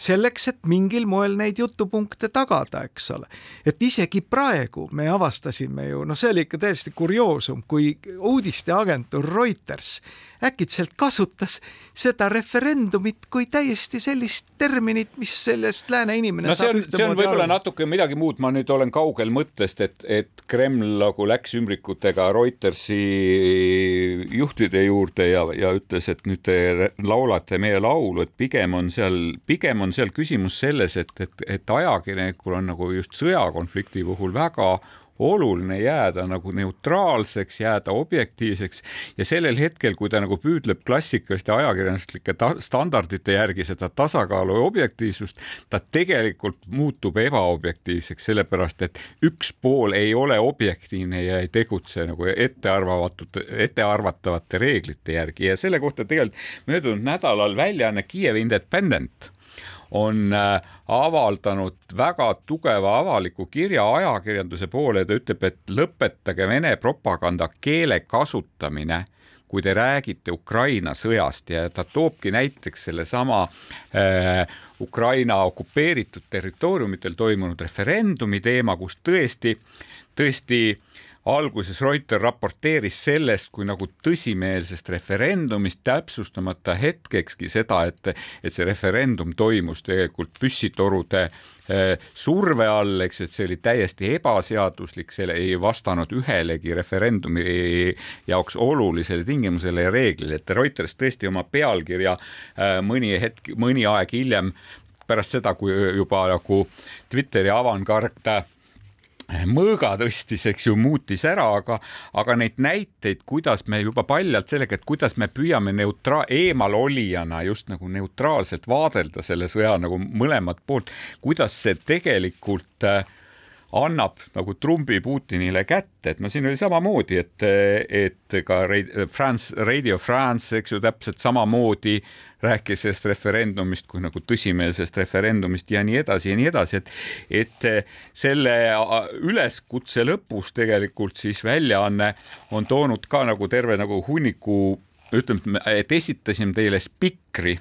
selleks, et mingil moel neid jutupunkte tagada, eks ole. et isegi praegu me avastasime ju, no see oli ikka täiesti kurioosum, kui uudisteagentuur Reuters äkitselt kasutas seda referendumit kui täiesti sellist terminit, mis sellest lääne inimene no see on, see on võib-olla natuke midagi muud, ma nüüd olen kaugel mõttest, et, et Kreml nagu läks ümbrikutega Reutersi juhtide juurde ja, ja ütles, et nüüd te laulate meie laulu, et pigem on seal, pigem on seal küsimus selles, et, et, et ajakirjanikul on nagu just sõjakonflikti puhul väga oluline jääda nagu neutraalseks, jääda objektiivseks. Ja sellel hetkel, kui ta nagu püüdleb klassikaliste ajakirjanduslike standardite järgi seda tasakaalu ja objektiivsust, ta tegelikult muutub ebaobjektiivseks, sellepärast et üks pool ei ole objektiivne ja ei tegutse nagu ettearvatud, ettearvatavate reeglite järgi. Ja selle kohta tegelikult möödunud nädalal väljaanne Kiev Independent on äh, avaldanud väga tugeva avaliku kirja ajakirjanduse poole, ta ütleb, et lõpetage Vene propaganda keele kasutamine kui te räägite Ukraina sõjast. Ja ta toobki näiteks sellesama äh, Ukraina okupeeritud territooriumitel toimunud referendumi teema, kus tõesti, tõesti alguses Reuter raporteeris sellest kui nagu tõsimeelsest referendumist, täpsustamata hetkekski seda, et, et see referendum toimus tegelikult püssitorude eh, surve all, eks, et see oli täiesti ebaseaduslik, see ei vastanud ühelegi referendumi jaoks olulisele tingimusele ja reeglile, et Reuters tõesti oma pealkirja eh, mõni hetk, mõni aeg hiljem pärast seda, kui juba nagu Twitteri avangard mõõga tõstis, eks ju, muutis ära, aga, aga neid näiteid, kuidas me juba paljalt sellega, et kuidas me püüame neutra-, eemalolijana just nagu neutraalselt vaadelda selle sõja nagu mõlemat poolt, kuidas see tegelikult äh, annab nagu trumbi Putinile kätte, et no siin oli samamoodi, et, et ka France, Radio France, eks ju, täpselt samamoodi rääkis sellest referendumist kui nagu tõsimeelsest referendumist ja nii edasi ja nii edasi, et, et selle üleskutse lõpus tegelikult siis väljaanne on toonud ka nagu terve nagu hunniku ütleme, et esitasime teile spikri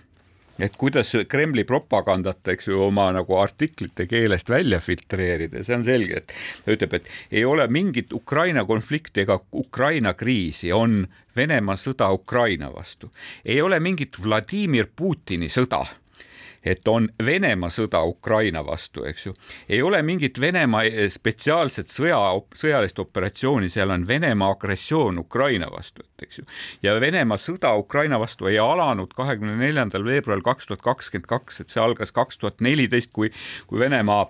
et kuidas Kremli propagandat, eks ju, oma nagu artiklite keelest välja filtreerida, see on selge, et ta ütleb, et ei ole mingit Ukraina konflikti ega Ukraina kriisi, on Venemaa sõda Ukraina vastu. ei ole mingit Vladimir Putini sõda et on Venemaa sõda Ukraina vastu, eks ju. ei ole mingit Venemaa eh, spetsiaalset sõja, sõjalist operatsiooni, seal on Venemaa agressioon Ukraina vastu, eks ju. ja Venemaa sõda Ukraina vastu ei alanud kahekümne neljandal veebruaril kaks tuhat kakskümmend kaks, et see algas kaks tuhat neliteist, kui, kui Venemaa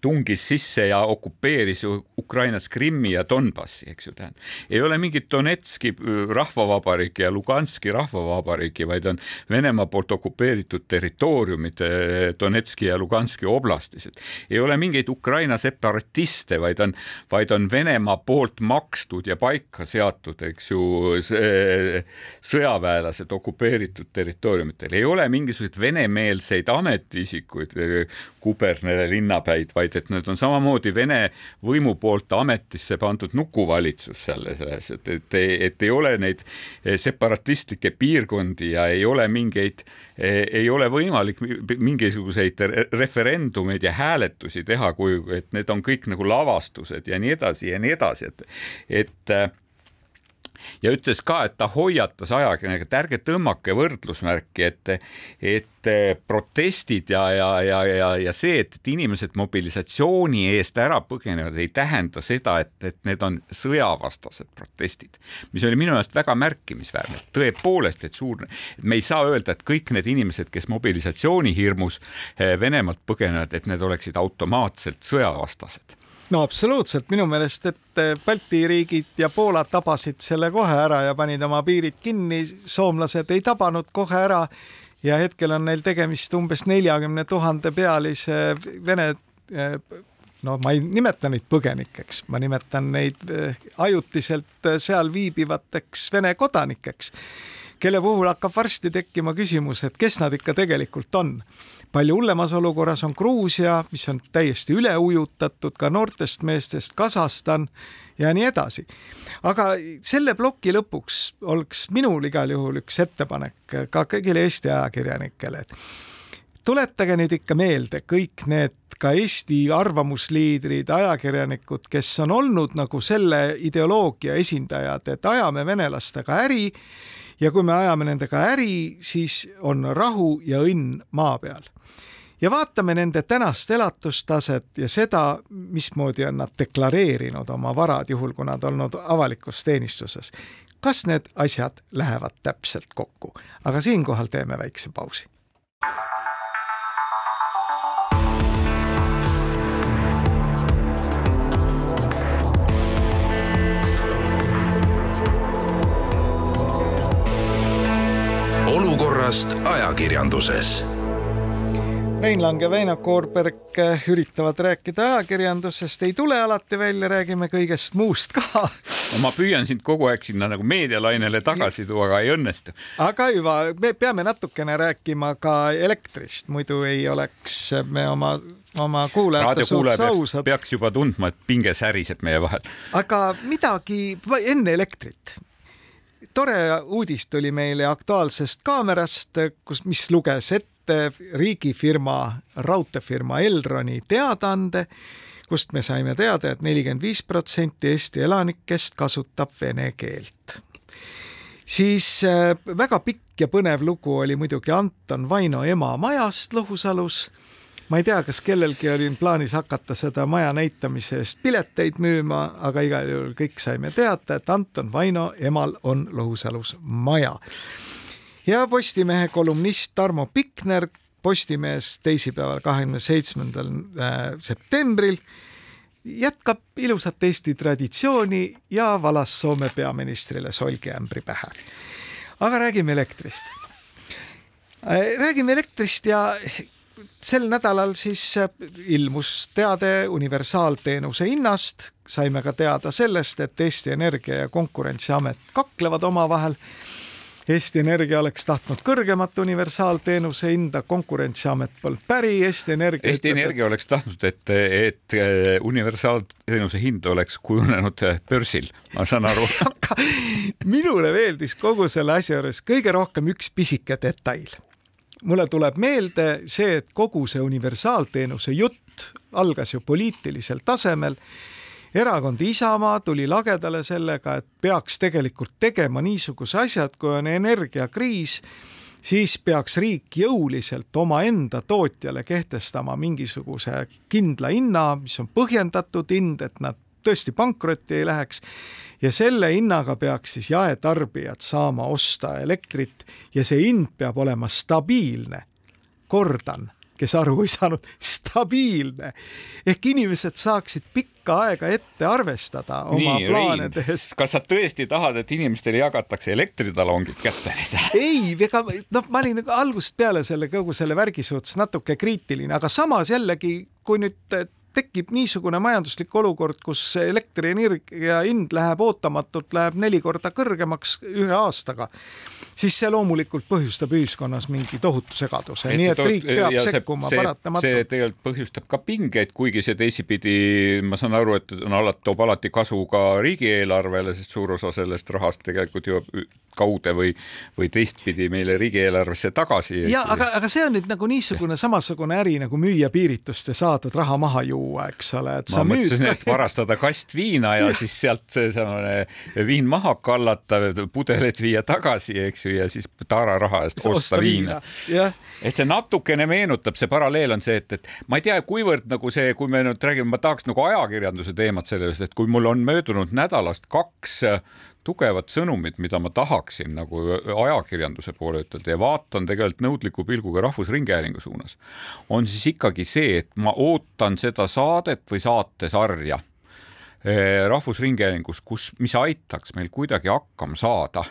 tungis sisse ja okupeeris Ukrainas Krimmi ja Donbassi, eks ju, tähendab. ei ole mingit Donetski äh, rahvavabariiki ja Luganski rahvavabariiki, vaid on Venemaa poolt okupeeritud territooriumid äh, Donetski ja Luganski oblastis, et ei ole mingeid Ukraina separatiste, vaid on, vaid on Venemaa poolt makstud ja paika seatud, eks ju, sõjaväelased okupeeritud territooriumitel, ei ole mingisuguseid venemeelseid ametiisikuid, äh, kubernere, linnapäid, vaid et need on samamoodi Vene võimu poolt ametisse pandud nukuvalitsus selles, selles, et, et, et ei ole neid eh, separatistlikke piirkondi ja ei ole mingeid, eh, ei ole võimalik mingisuguseid referendumeid ja hääletusi teha, kui, et need on kõik nagu lavastused ja nii edasi ja nii edasi, et, et ja ütles ka, et ta hoiatas ajakirjanikku, et ärge tõmmake võrdlusmärki, et, et protestid ja, ja, ja, ja, ja see, et, et inimesed mobilisatsiooni eest ära põgenevad, ei tähenda seda, et, et need on sõjavastased protestid, mis oli minu meelest väga märkimisväärne. tõepoolest, et suur, me ei saa öelda, et kõik need inimesed, kes mobilisatsiooni hirmus eh, Venemaalt põgenevad, et need oleksid automaatselt sõjavastased no absoluutselt, minu meelest, et eh, Balti riigid ja Poola tabasid selle kohe ära ja panid oma piirid kinni, soomlased ei tabanud kohe ära ja hetkel on neil tegemist umbes neljakümne tuhande pealise Vene eh, no ma ei nimeta neid põgenikeks, ma nimetan neid eh, ajutiselt seal viibivateks Vene kodanikeks, kelle puhul hakkab varsti tekkima küsimus, et kes nad ikka tegelikult on palju hullemas olukorras on Gruusia, mis on täiesti üle ujutatud, ka noortest meestest Kasahstan ja nii edasi. aga selle ploki lõpuks oleks minul igal juhul üks ettepanek ka kõigile Eesti ajakirjanikele, et tuletage nüüd ikka meelde kõik need ka Eesti arvamusliidrid, ajakirjanikud, kes on olnud nagu selle ideoloogia esindajad, et ajame venelastega äri ja kui me ajame nendega äri, siis on rahu ja õnn maa peal. ja vaatame nende tänast elatustaset ja seda, mismoodi on nad deklareerinud oma varad, juhul kui nad olnud avalikus teenistuses. kas need asjad lähevad täpselt kokku, aga siinkohal teeme väikse pausi olukorrast ajakirjanduses. Rein Lang ja Väino Koorberg üritavad rääkida ajakirjandusest, ei tule alati välja, räägime kõigest muust ka. no ma püüan sind kogu aeg sinna nagu meedialainele tagasi tuua, aga ei õnnestu. aga hüva, me peame natukene rääkima ka elektrist, muidu ei oleks me oma oma kuulajate suhtes ausad. peaks juba tundma, et pinge säriseb meie vahel. aga midagi enne elektrit, tore uudis tuli meile Aktuaalsest kaamerast, kus, mis luges ette riigifirma, raudteefirma Elroni teadaande, kust me saime teada et, et nelikümmend viis protsenti Eesti elanikest kasutab vene keelt. siis äh, väga pikk ja põnev lugu oli muidugi Anton Vaino ema majast Lõhusalus ma ei tea, kas kellelgi oli plaanis hakata seda maja näitamise eest pileteid müüma, aga igal juhul kõik saime teada, et Anton Vaino emal on Lohusalus maja. ja Postimehe kolumnist Tarmo Pikner Postimehes teisipäeval, kahekümne seitsmendal äh, septembril jätkab ilusat Eesti traditsiooni ja valas Soome peaministrile solgiämbri pähe. aga räägime elektrist. Äh, räägime elektrist ja sel nädalal siis äh, ilmus teade universaalteenuse hinnast, saime ka teada sellest, et Eesti Energia ja Konkurentsiamet kaklevad omavahel. Eesti Energia oleks tahtnud kõrgemat universaalteenuse hinda, Konkurentsiamet polnud päri, Eesti Energia. Eesti ütleb, Energia oleks tahtnud, et, et äh, universaalteenuse hind oleks kujunenud äh, börsil, ma saan aru minule meeldis kogu selle asja juures kõige rohkem üks pisike detail mulle tuleb meelde see, et kogu see universaalteenuse jutt algas ju poliitilisel tasemel. erakond Isamaa tuli lagedale sellega, et peaks tegelikult tegema niisuguse asja, et kui on energiakriis, siis peaks riik jõuliselt omaenda tootjale kehtestama mingisuguse kindla hinna, mis on põhjendatud hind, et nad tõesti pankrotti ei läheks ja selle hinnaga peaks siis jaetarbijad saama osta elektrit ja see hind peab olema stabiilne. kordan, kes aru ei saanud, stabiilne ehk inimesed saaksid pikka aega ette arvestada oma Nii, plaane tehes. kas sa tõesti tahad, et inimestele jagatakse elektritalongid kätte? ei, ega noh, ma olin nagu algusest peale selle kogu selle värgi suhtes natuke kriitiline, aga samas jällegi, kui nüüd tekib niisugune majanduslik olukord, kus elektrienergia hind läheb ootamatult, läheb neli korda kõrgemaks ühe aastaga, siis see loomulikult põhjustab ühiskonnas mingi tohutu segaduse, nii et riik peab sekkuma paratamatult. see tegelikult põhjustab ka pingeid, kuigi see teisipidi, ma saan aru, et on alati, toob alati kasu ka riigieelarvele, sest suur osa sellest rahast tegelikult jõuab kaude või, või teistpidi meile riigieelarvesse tagasi. ja aga, aga see on nüüd nagu niisugune samasugune äri nagu müüa piiritust ja saadud raha maha juua eks ole, et sa ma müüd. mõtlesin, et varastada kast viina ja siis sealt see viin maha kallata, pudelid viia tagasi, eks ju, ja siis taara raha eest osta, osta viina, viina.. et see natukene meenutab, see paralleel on see, et, et ma ei tea, kuivõrd nagu see, kui me nüüd räägime, ma tahaks nagu ajakirjanduse teemat sellest, et kui mul on möödunud nädalast kaks tugevat sõnumit, mida ma tahaksin nagu ajakirjanduse poole ütelda ja vaatan tegelikult nõudliku pilguga Rahvusringhäälingu suunas, on siis ikkagi see, et ma ootan seda saadet või saatesarja eh, Rahvusringhäälingus, kus, mis aitaks meil kuidagi hakkama saada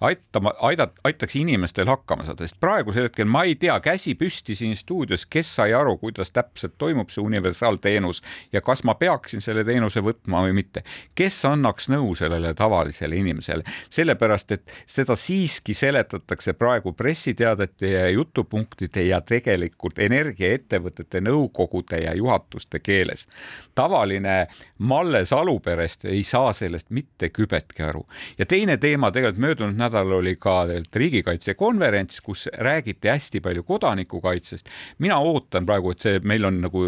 aitama, aidat-, aitaks inimestel hakkama saada, sest praegusel hetkel ma ei tea, käsi püsti siin stuudios, kes sai aru, kuidas täpselt toimub see universaalteenus ja kas ma peaksin selle teenuse võtma või mitte. kes annaks nõu sellele tavalisele inimesele, sellepärast et seda siiski seletatakse praegu pressiteadete ja jutupunktide ja tegelikult energiaettevõtete nõukogude ja juhatuste keeles. tavaline Malle Saluperest ei saa sellest mitte kübetki aru ja teine teema tegelikult möödunud nädalal nädalal oli ka riigikaitsekonverents, kus räägiti hästi palju kodanikukaitsest. mina ootan praegu, et see meil on nagu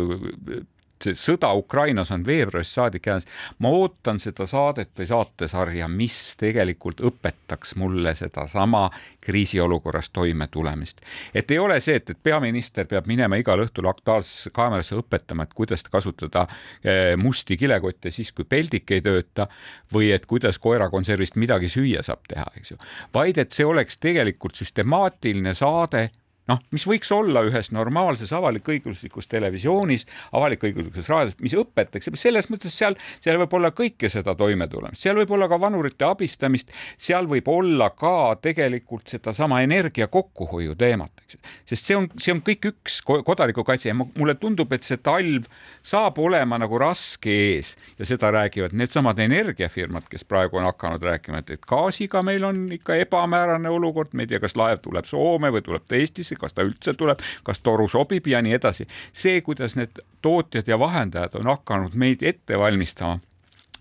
sõda Ukrainas on veebruarist saadik jäänud, ma ootan seda saadet või saatesarja, mis tegelikult õpetaks mulle sedasama kriisiolukorras toimetulemist. et ei ole see, et, et peaminister peab minema igal õhtul Aktuaalsesse kaamerasse õpetama, et kuidas kasutada eh, musti kilekotte siis, kui peldik ei tööta või et kuidas koerakonservist midagi süüa saab teha, eks ju, vaid et see oleks tegelikult süstemaatiline saade noh, mis võiks olla ühes normaalses avalik-õiguslikus televisioonis, avalik-õiguslikus raadios, mis õpetaks, selles mõttes seal, seal võib olla kõike seda toimetulemist, seal võib olla ka vanurite abistamist, seal võib olla ka tegelikult sedasama energia kokkuhoiu teemat, eks sest see on, see on kõik üks kodanikukaitse ja mulle tundub, et see talv saab olema nagu raske ees ja seda räägivad needsamad energiafirmad, kes praegu on hakanud rääkima, et, et gaasiga meil on ikka ebamäärane olukord, me ei tea, kas laev tuleb Soome või tuleb ta Eestisse Eestisse, kas ta üldse tuleb, kas toru sobib ja nii edasi. see, kuidas need tootjad ja vahendajad on hakanud meid ette valmistama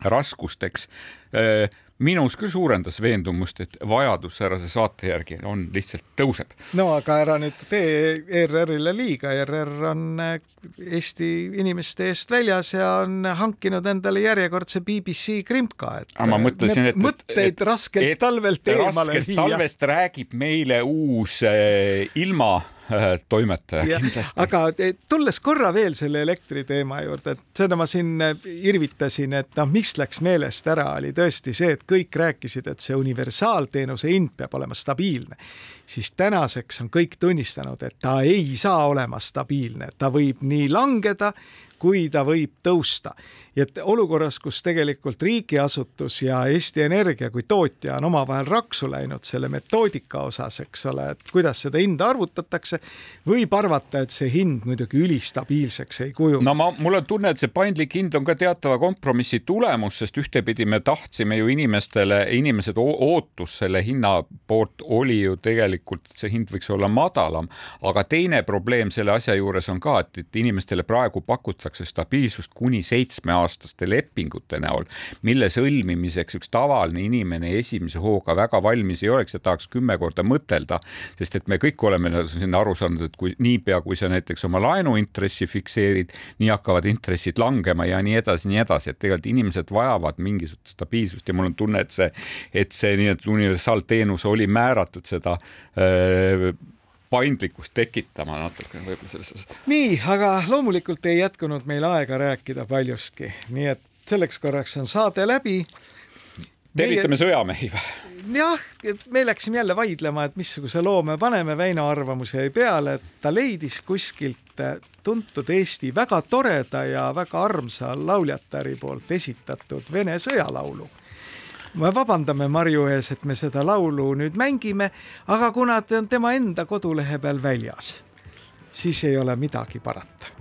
raskusteks äh, minus küll suurendas veendumust, et vajadus säärase saate järgi on lihtsalt tõuseb. no aga ära nüüd tee ERR-ile liiga, ERR on äh, Eesti inimeste eest väljas ja on hankinud endale järjekordse BBC krimka, et aga ma mõtlesin, et mõtteid et, raskelt et, talvelt eemale viia. talvest räägib meile uus äh, ilma toimetaja kindlasti. aga eh, tulles korra veel selle elektriteema juurde, et seda ma siin eh, irvitasin, et noh, mis läks meelest ära, oli tõesti see, et kõik rääkisid, et see universaalteenuse hind peab olema stabiilne. siis tänaseks on kõik tunnistanud, et ta ei saa olema stabiilne, ta võib nii langeda kui ta võib tõusta. Ja et olukorras, kus tegelikult riigiasutus ja Eesti Energia kui tootja on omavahel raksu läinud selle metoodika osas, eks ole, et kuidas seda hinda arvutatakse, võib arvata, et see hind muidugi ülistabiilseks ei kujune. no ma, mul on tunne, et see paindlik hind on ka teatava kompromissi tulemus, sest ühtepidi me tahtsime ju inimestele, inimesed ootus selle hinna poolt oli ju tegelikult, et see hind võiks olla madalam, aga teine probleem selle asja juures on ka, et, et inimestele praegu pakutakse stabiilsust kuni seitsmeaastaste lepingute näol, mille sõlmimiseks üks tavaline inimene esimese hooga väga valmis ei oleks ja tahaks kümme korda mõtelda, sest et me kõik oleme siin aru saanud, et kui niipea, kui sa näiteks oma laenuintressi fikseerid, nii hakkavad intressid langema ja nii edasi, nii edasi, et tegelikult inimesed vajavad mingisugust stabiilsust ja mul on tunne, et see, et see nii-öelda universaalteenus oli määratud seda öö, paindlikkust tekitama natuke võib-olla selles nii, aga loomulikult ei jätkunud meil aega rääkida paljustki, nii et selleks korraks on saade läbi. tervitame Meie... sõjamehi või? jah, me läksime jälle vaidlema, et missuguse loo me paneme, Väino arvamus jäi peale, et ta leidis kuskilt tuntud Eesti väga toreda ja väga armsa lauljatari poolt esitatud Vene sõjalaulu. Me vabandame Marju ees, et me seda laulu nüüd mängime, aga kuna ta on tema enda kodulehe peal väljas, siis ei ole midagi parata.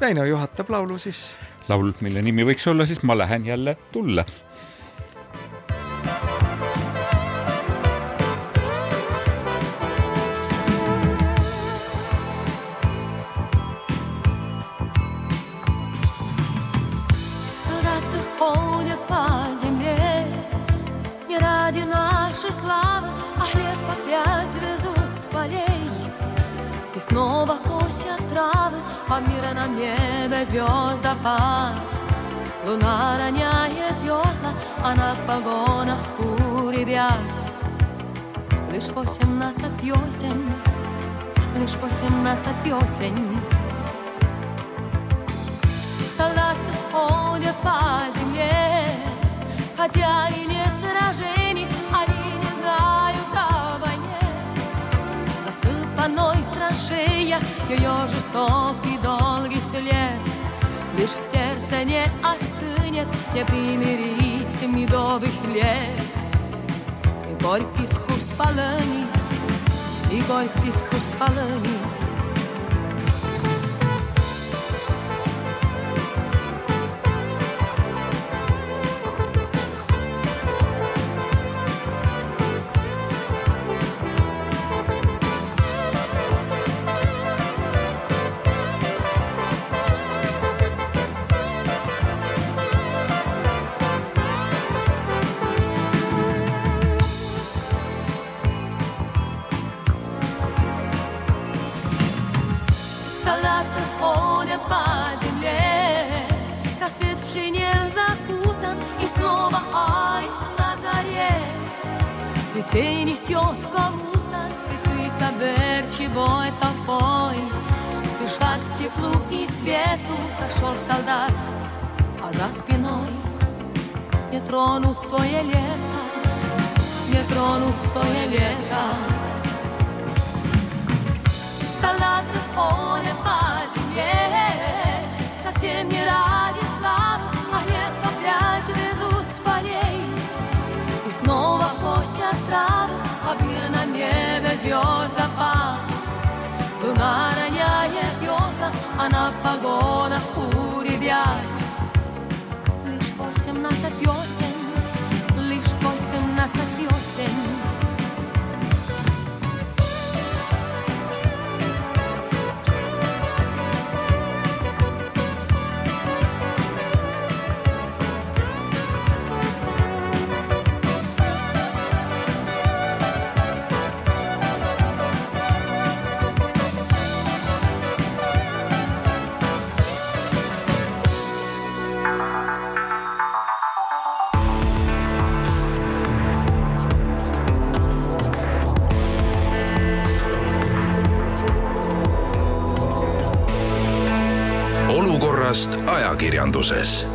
Väino juhatab laulu sisse. laul, mille nimi võiks olla siis Ma lähen jälle tulle нашей славы, а хлеб опять везут с полей. И снова косят травы, а мира на небе звездопад. Луна роняет весла, а на погонах у ребят. Лишь восемнадцать весен, лишь восемнадцать весен. Солдаты ходят по земле, хотя и нет сражений, Засыпанной в траншеях ее жестокий долгий след. Лишь в сердце не остынет, не примирить медовых лет. И горький вкус полыни, и горький вкус полыни. Детей несет кому-то Цветы таберчевой толпой Спешат в теплу и свету Прошел солдат, а за спиной Нетронутое лето Нетронутое лето. Солдаты ходят по земле Совсем не ради славы, а хлеб опять везут с полей снова косят травы, а мир на небе звездопад Луна роняет весла, а на погонах у ребят. Лишь восемнадцать весен, лишь восемнадцать весен ajakirjanduses